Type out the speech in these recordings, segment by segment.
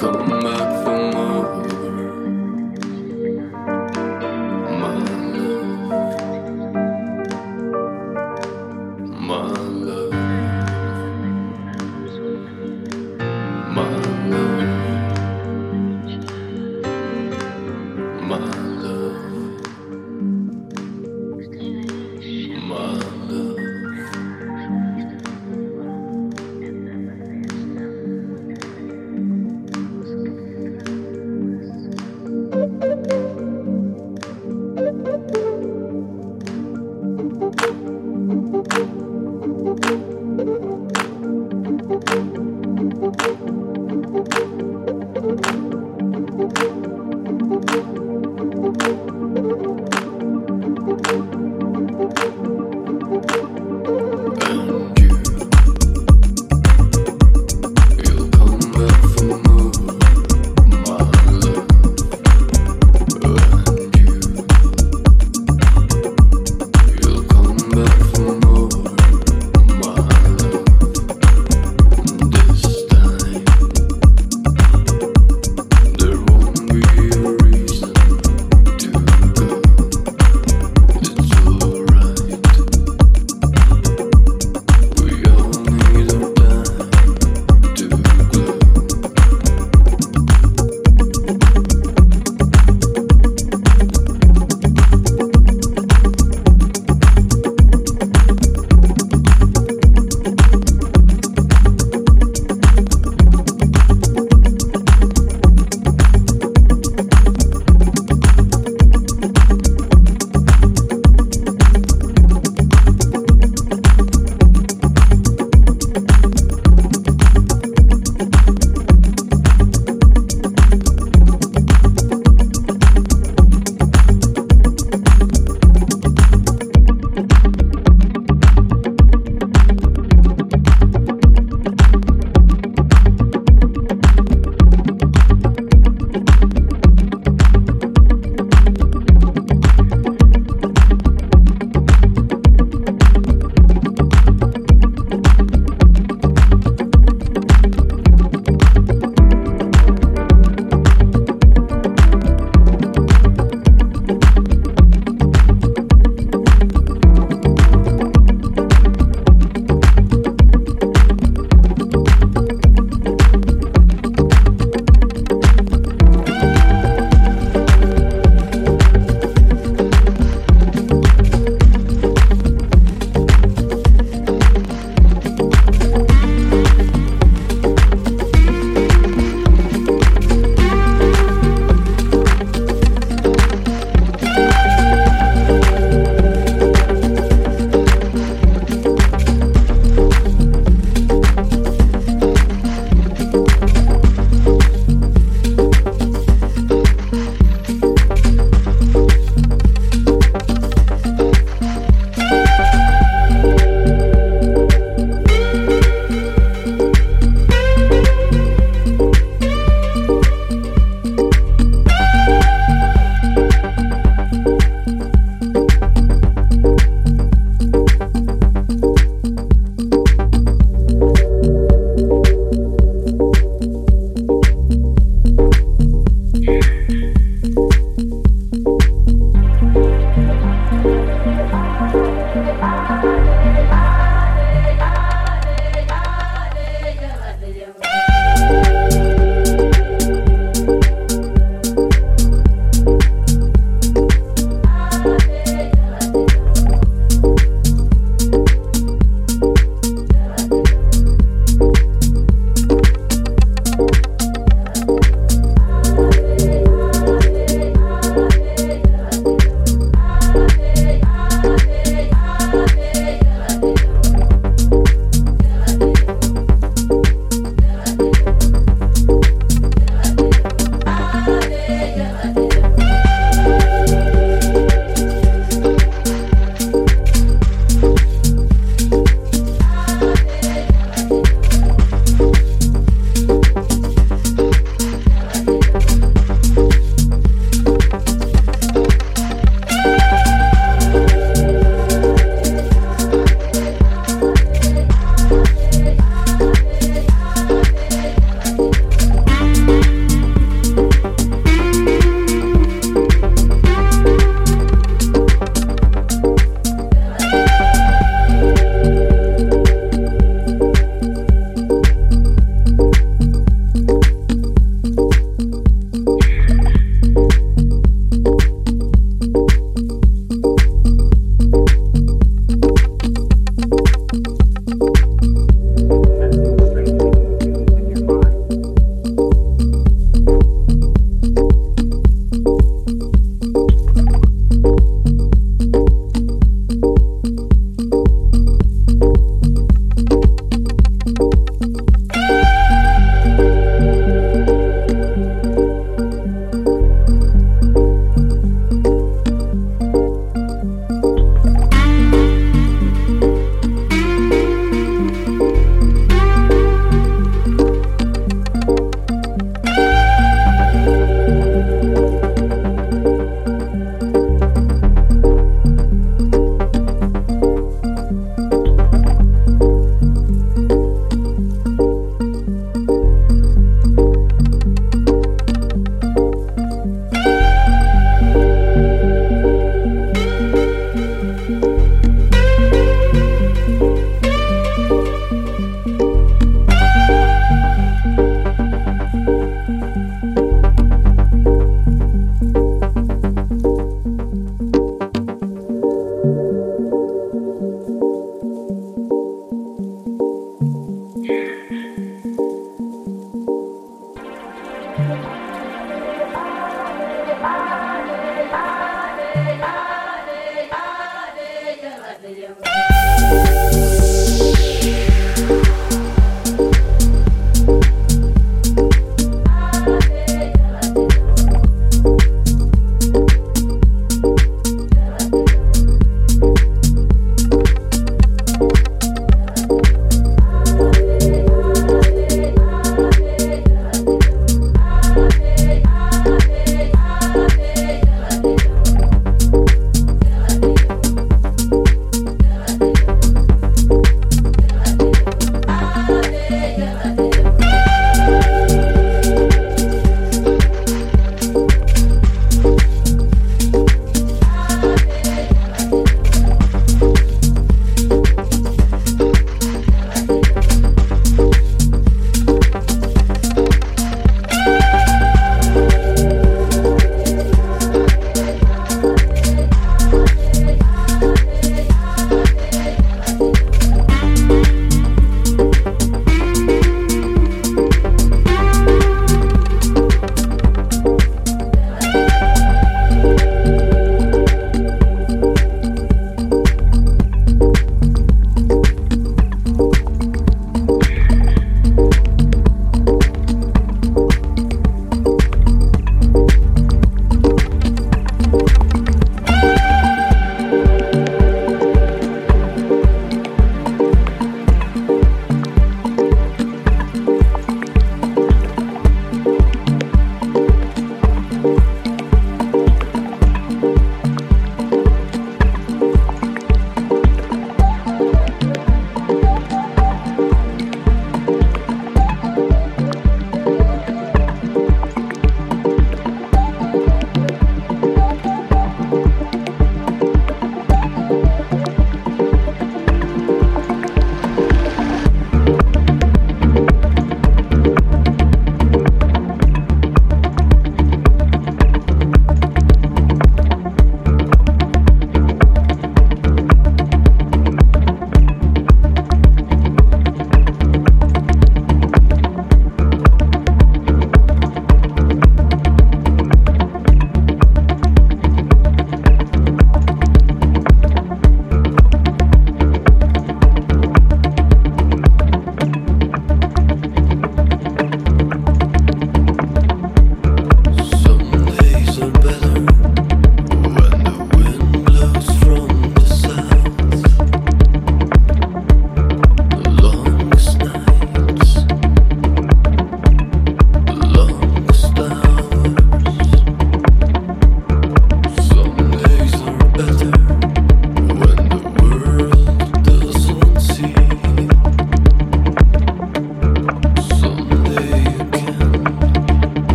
come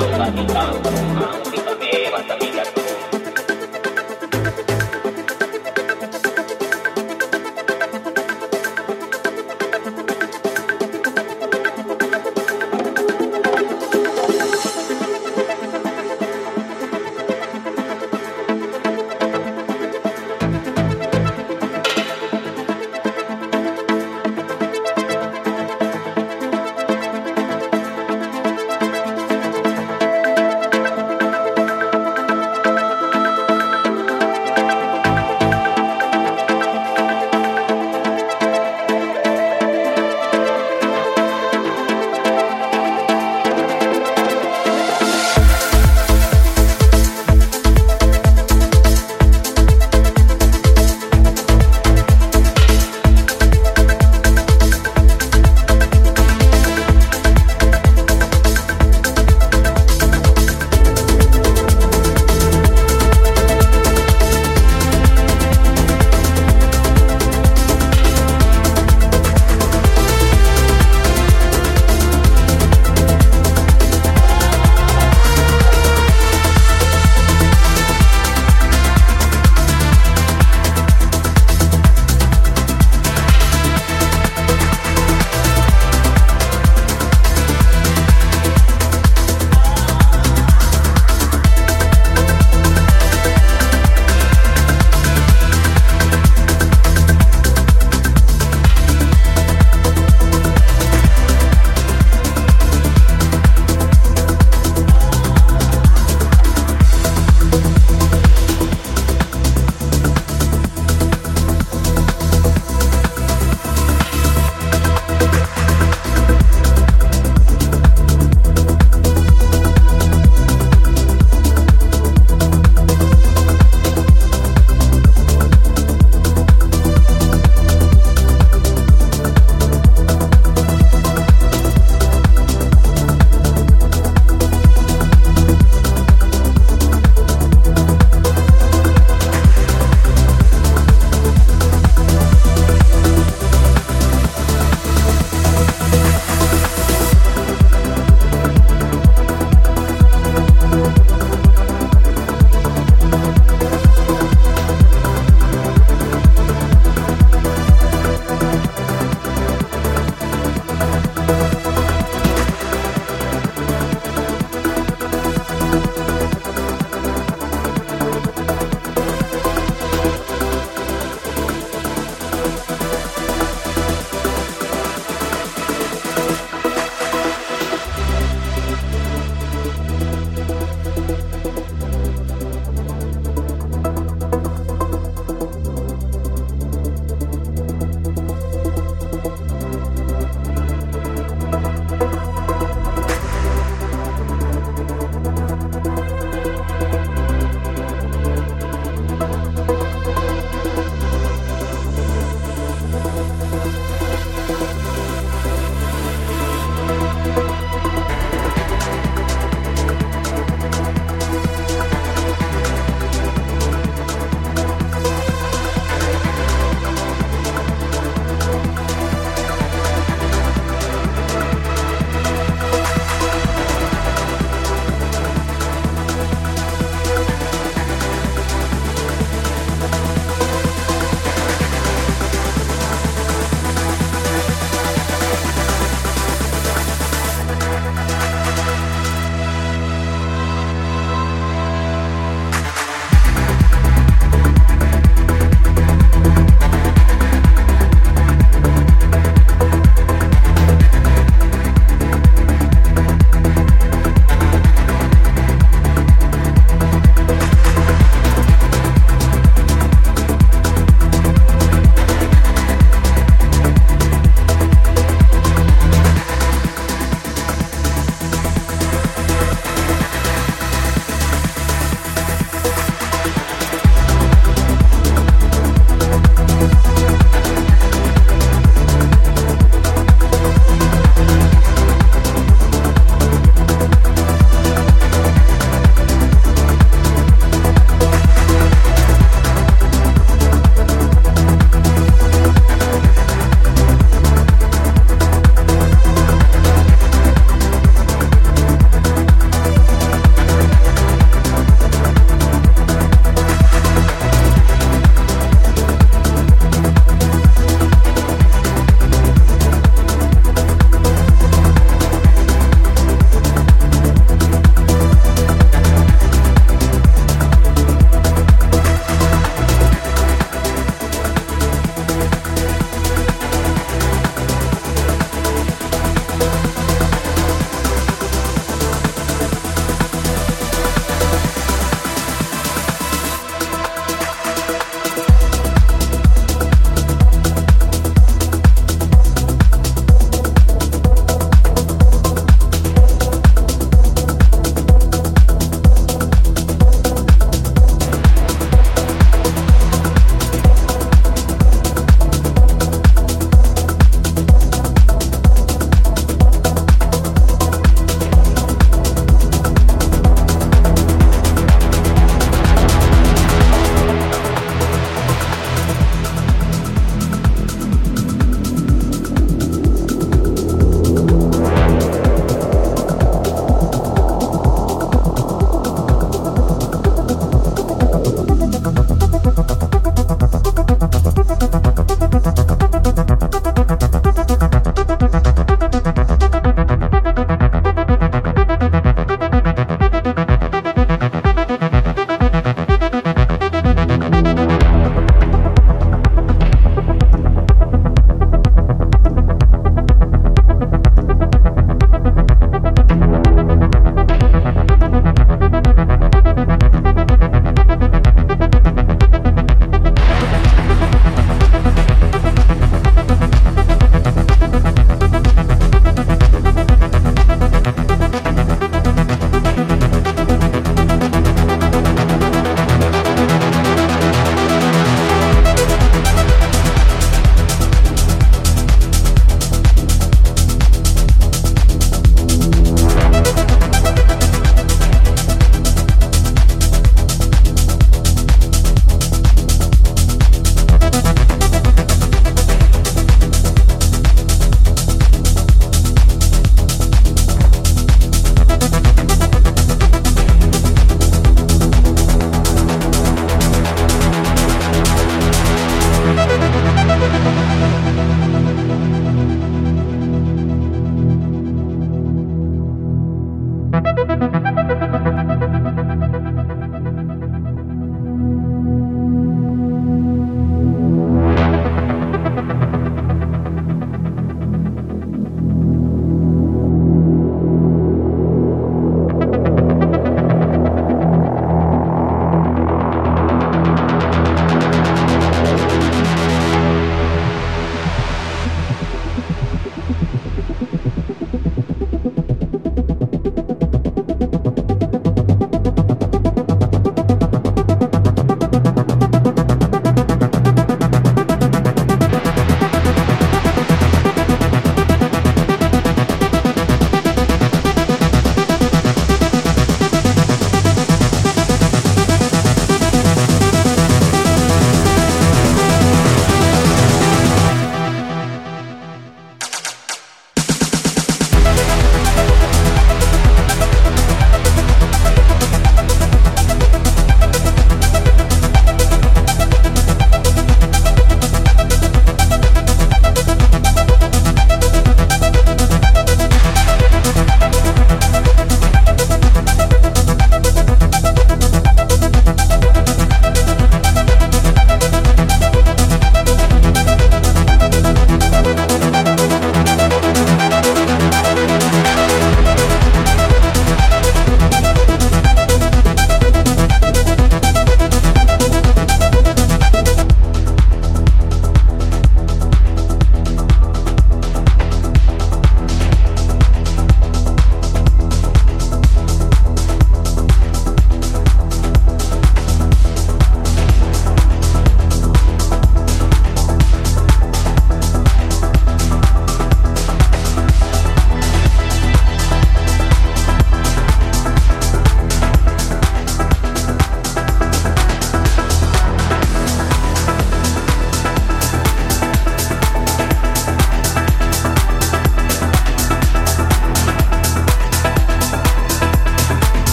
bow, bow, bow, bow.